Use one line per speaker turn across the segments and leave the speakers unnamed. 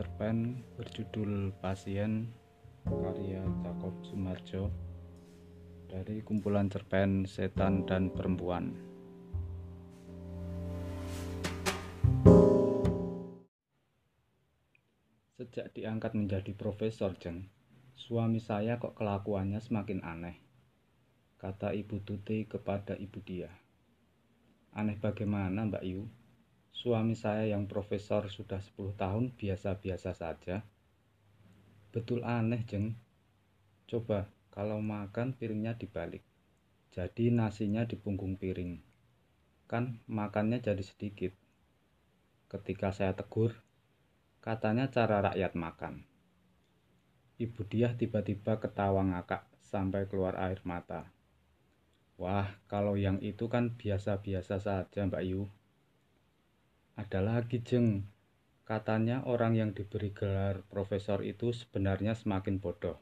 cerpen berjudul Pasien karya Jakob Sumarjo dari kumpulan cerpen Setan dan Perempuan. Sejak diangkat menjadi profesor, Jeng, suami saya kok kelakuannya semakin aneh. Kata Ibu Tuti kepada Ibu Dia. Aneh bagaimana, Mbak Yu? Suami saya yang profesor sudah 10 tahun biasa-biasa saja. Betul aneh, Jeng. Coba kalau makan piringnya dibalik. Jadi nasinya di punggung piring. Kan makannya jadi sedikit. Ketika saya tegur, katanya cara rakyat makan. Ibu dia tiba-tiba ketawa ngakak sampai keluar air mata. Wah, kalau yang itu kan biasa-biasa saja, Mbak Yu. Ada lagi jeng, katanya orang yang diberi gelar profesor itu sebenarnya semakin bodoh.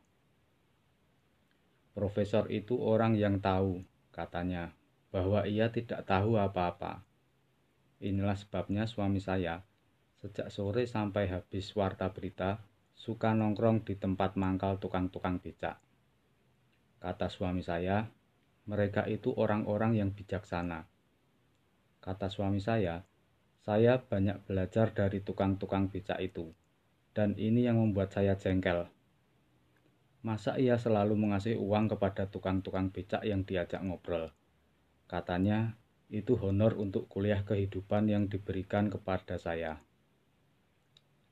Profesor itu orang yang tahu, katanya, bahwa ia tidak tahu apa-apa. Inilah sebabnya suami saya, sejak sore sampai habis warta berita, suka nongkrong di tempat mangkal tukang-tukang becak. Kata suami saya, mereka itu orang-orang yang bijaksana. Kata suami saya, saya banyak belajar dari tukang-tukang becak itu, dan ini yang membuat saya jengkel. Masa ia selalu mengasih uang kepada tukang-tukang becak yang diajak ngobrol? Katanya, itu honor untuk kuliah kehidupan yang diberikan kepada saya.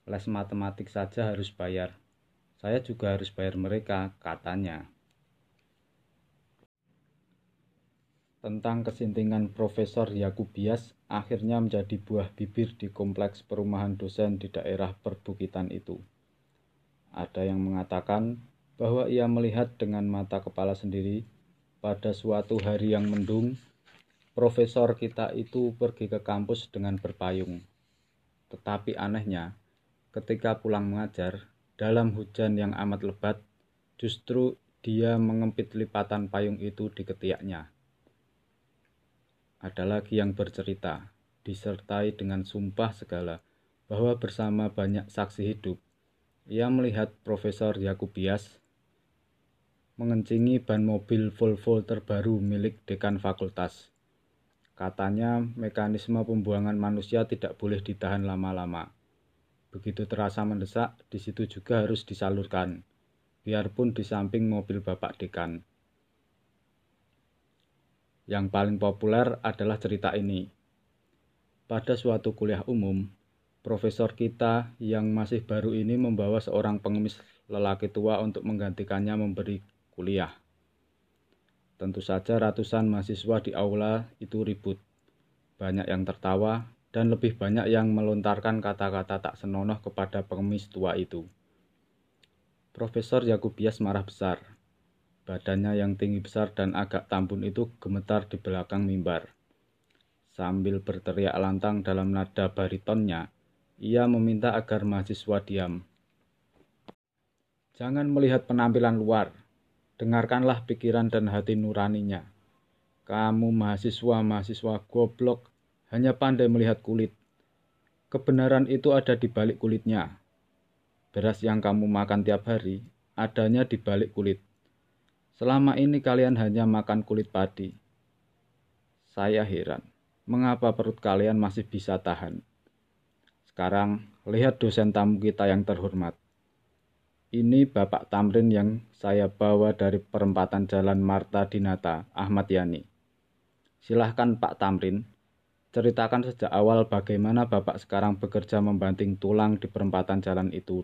Les matematik saja harus bayar. Saya juga harus bayar mereka, katanya. Tentang kesintingan Profesor Yakubias akhirnya menjadi buah bibir di kompleks perumahan dosen di daerah perbukitan itu. Ada yang mengatakan bahwa ia melihat dengan mata kepala sendiri pada suatu hari yang mendung, profesor kita itu pergi ke kampus dengan berpayung. Tetapi anehnya, ketika pulang mengajar, dalam hujan yang amat lebat, justru dia mengempit lipatan payung itu di ketiaknya. Ada lagi yang bercerita, disertai dengan sumpah segala, bahwa bersama banyak saksi hidup, ia melihat Profesor Yakubias mengencingi ban mobil Volvo terbaru milik dekan fakultas. Katanya mekanisme pembuangan manusia tidak boleh ditahan lama-lama. Begitu terasa mendesak, di situ juga harus disalurkan, biarpun di samping mobil bapak dekan. Yang paling populer adalah cerita ini. Pada suatu kuliah umum, profesor kita yang masih baru ini membawa seorang pengemis lelaki tua untuk menggantikannya memberi kuliah. Tentu saja ratusan mahasiswa di aula itu ribut. Banyak yang tertawa dan lebih banyak yang melontarkan kata-kata tak senonoh kepada pengemis tua itu. Profesor Yakubias marah besar Badannya yang tinggi besar dan agak tambun itu gemetar di belakang mimbar. Sambil berteriak lantang dalam nada baritonnya, ia meminta agar mahasiswa diam. Jangan melihat penampilan luar, dengarkanlah pikiran dan hati nuraninya. Kamu mahasiswa-mahasiswa goblok hanya pandai melihat kulit. Kebenaran itu ada di balik kulitnya. Beras yang kamu makan tiap hari adanya di balik kulit. Selama ini kalian hanya makan kulit padi. Saya heran, mengapa perut kalian masih bisa tahan? Sekarang, lihat dosen tamu kita yang terhormat. Ini Bapak Tamrin yang saya bawa dari perempatan Jalan Marta Dinata, Ahmad Yani. Silahkan Pak Tamrin, ceritakan sejak awal bagaimana Bapak sekarang bekerja membanting tulang di perempatan jalan itu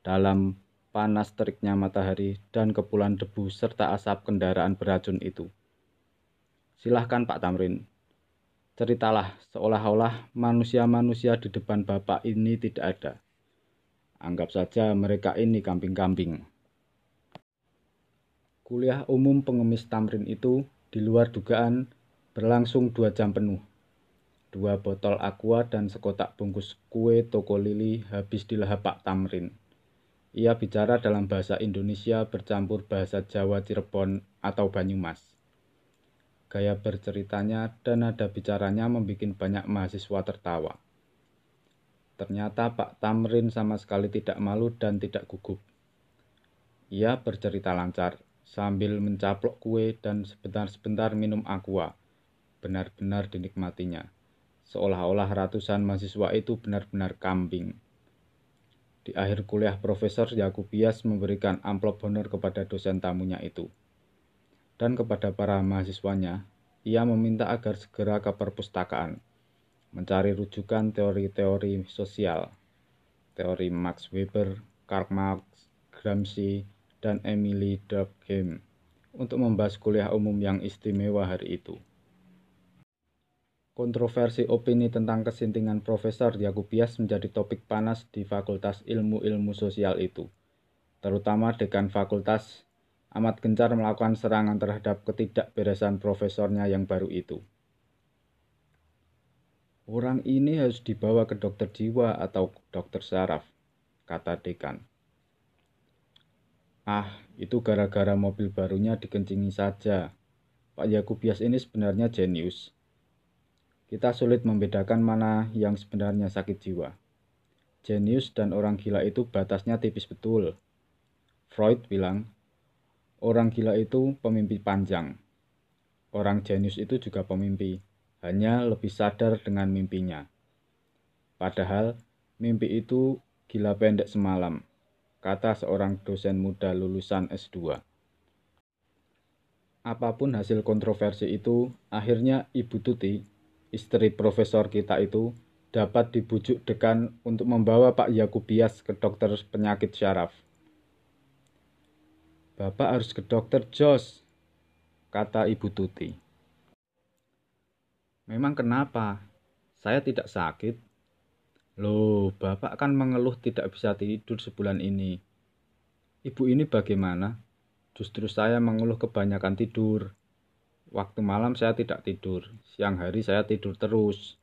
dalam panas teriknya matahari, dan kepulan debu serta asap kendaraan beracun itu. Silahkan Pak Tamrin, ceritalah seolah-olah manusia-manusia di depan Bapak ini tidak ada. Anggap saja mereka ini kambing-kambing. Kuliah umum pengemis Tamrin itu di luar dugaan berlangsung dua jam penuh. Dua botol aqua dan sekotak bungkus kue toko lili habis dilahap Pak Tamrin. Ia bicara dalam bahasa Indonesia bercampur bahasa Jawa Cirebon atau Banyumas. Gaya berceritanya dan nada bicaranya membuat banyak mahasiswa tertawa. Ternyata Pak Tamrin sama sekali tidak malu dan tidak gugup. Ia bercerita lancar sambil mencaplok kue dan sebentar-sebentar minum aqua. Benar-benar dinikmatinya. Seolah-olah ratusan mahasiswa itu benar-benar kambing. Di akhir kuliah Profesor Yakubias memberikan amplop honor kepada dosen tamunya itu. Dan kepada para mahasiswanya, ia meminta agar segera ke perpustakaan mencari rujukan teori-teori sosial, teori Max Weber, Karl Marx, Gramsci, dan Emily Durkheim untuk membahas kuliah umum yang istimewa hari itu. Kontroversi opini tentang kesintingan Profesor Yakubias menjadi topik panas di Fakultas Ilmu-Ilmu Sosial itu, terutama dekan fakultas amat gencar melakukan serangan terhadap ketidakberesan profesornya yang baru itu. Orang ini harus dibawa ke dokter jiwa atau dokter saraf, kata dekan. Ah, itu gara-gara mobil barunya dikencingi saja. Pak Yakubias ini sebenarnya jenius. Kita sulit membedakan mana yang sebenarnya sakit jiwa. Jenius dan orang gila itu batasnya tipis betul. Freud bilang, orang gila itu pemimpi panjang. Orang jenius itu juga pemimpi hanya lebih sadar dengan mimpinya. Padahal mimpi itu gila pendek semalam, kata seorang dosen muda lulusan S2. Apa pun hasil kontroversi itu, akhirnya Ibu Tuti, istri profesor kita itu, dapat dibujuk dekan untuk membawa Pak Yakubias ke dokter penyakit syaraf. Bapak harus ke dokter Jos, kata Ibu Tuti. Memang kenapa? Saya tidak sakit. Loh, Bapak kan mengeluh tidak bisa tidur sebulan ini. Ibu ini bagaimana? Justru saya mengeluh kebanyakan tidur. Waktu malam saya tidak tidur, siang hari saya tidur terus.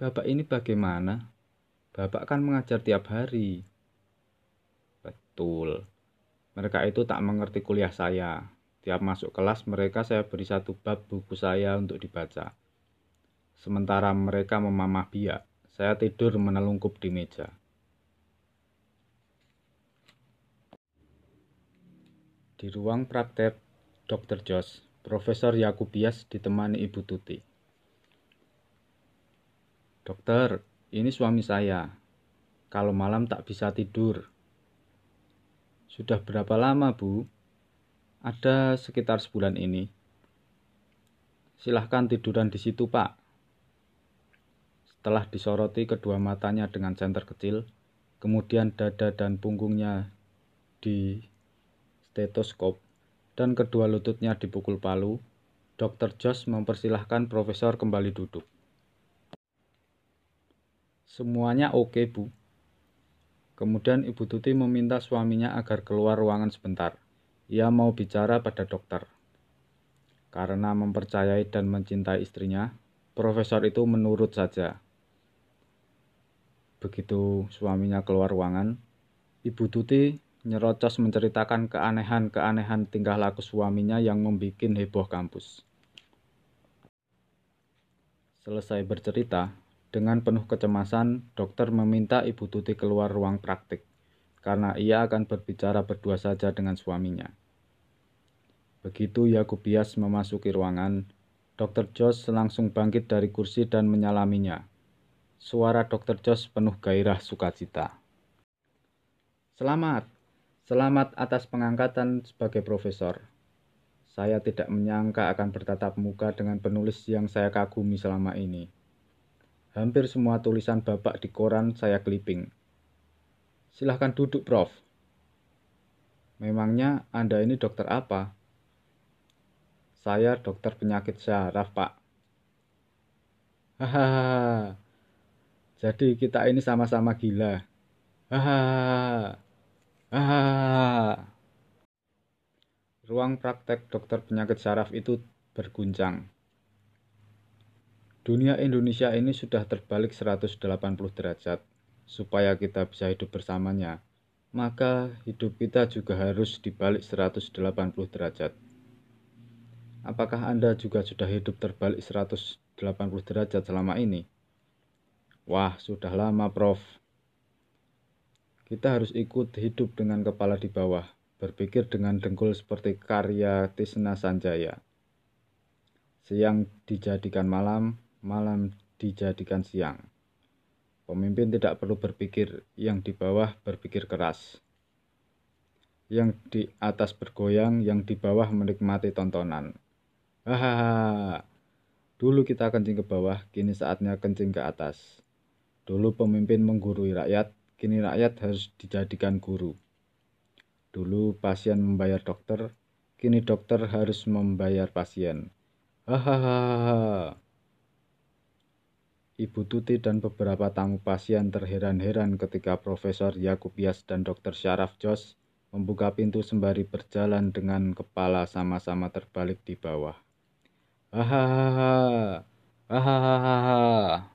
Bapak ini bagaimana? Bapak kan mengajar tiap hari. Betul. Mereka itu tak mengerti kuliah saya. Tiap masuk kelas mereka saya beri satu bab buku saya untuk dibaca. Sementara mereka memamah biak, saya tidur menelungkup di meja. Di ruang praktek Dr. Jos, Profesor Yakubias ditemani Ibu Tuti. Dokter, ini suami saya. Kalau malam tak bisa tidur. Sudah berapa lama, Bu? Ada sekitar sebulan ini. Silahkan tiduran di situ, Pak. Setelah disoroti kedua matanya dengan senter kecil, kemudian dada dan punggungnya di stetoskop, dan kedua lututnya dipukul palu, Dr. Josh mempersilahkan profesor kembali duduk. Semuanya oke, Bu. Kemudian Ibu Tuti meminta suaminya agar keluar ruangan sebentar. Ia mau bicara pada dokter. Karena mempercayai dan mencintai istrinya, profesor itu menurut saja. Begitu suaminya keluar ruangan, Ibu Tuti nyerocos menceritakan keanehan-keanehan tingkah laku suaminya yang membuat heboh kampus. Selesai bercerita, dengan penuh kecemasan, dokter meminta Ibu Tuti keluar ruang praktik karena ia akan berbicara berdua saja dengan suaminya. Begitu Yakubias memasuki ruangan, Dr. Josh langsung bangkit dari kursi dan menyalaminya. Suara Dr. Josh penuh gairah sukacita. Selamat, selamat atas pengangkatan sebagai profesor. Saya tidak menyangka akan bertatap muka dengan penulis yang saya kagumi selama ini. Hampir semua tulisan Bapak di koran saya clipping. Silahkan duduk, Prof. Memangnya Anda ini dokter apa? Saya dokter penyakit syaraf, Pak. Hahaha. Jadi kita ini sama-sama gila. Hahaha. Hahaha. Ruang praktek dokter penyakit syaraf itu berguncang. Dunia Indonesia ini sudah terbalik 180 derajat. Supaya kita bisa hidup bersamanya, maka hidup kita juga harus dibalik 180 derajat. Apakah Anda juga sudah hidup terbalik 180 derajat selama ini? Wah, sudah lama, Prof. Kita harus ikut hidup dengan kepala di bawah, berpikir dengan dengkul seperti karya Tisna Sanjaya. Siang dijadikan malam, malam dijadikan siang. Pemimpin tidak perlu berpikir, yang di bawah berpikir keras. Yang di atas bergoyang, yang di bawah menikmati tontonan. Hahaha. Dulu kita kencing ke bawah, kini saatnya kencing ke atas. Dulu pemimpin menggurui rakyat, kini rakyat harus dijadikan guru. Dulu pasien membayar dokter, kini dokter harus membayar pasien. Hahaha. Ibu Tuti dan beberapa tamu pasien terheran-heran ketika Profesor Yakub Yas dan Dr. Syaraf Jos membuka pintu sembari berjalan dengan kepala sama-sama terbalik di bawah. Hahaha. Hahaha.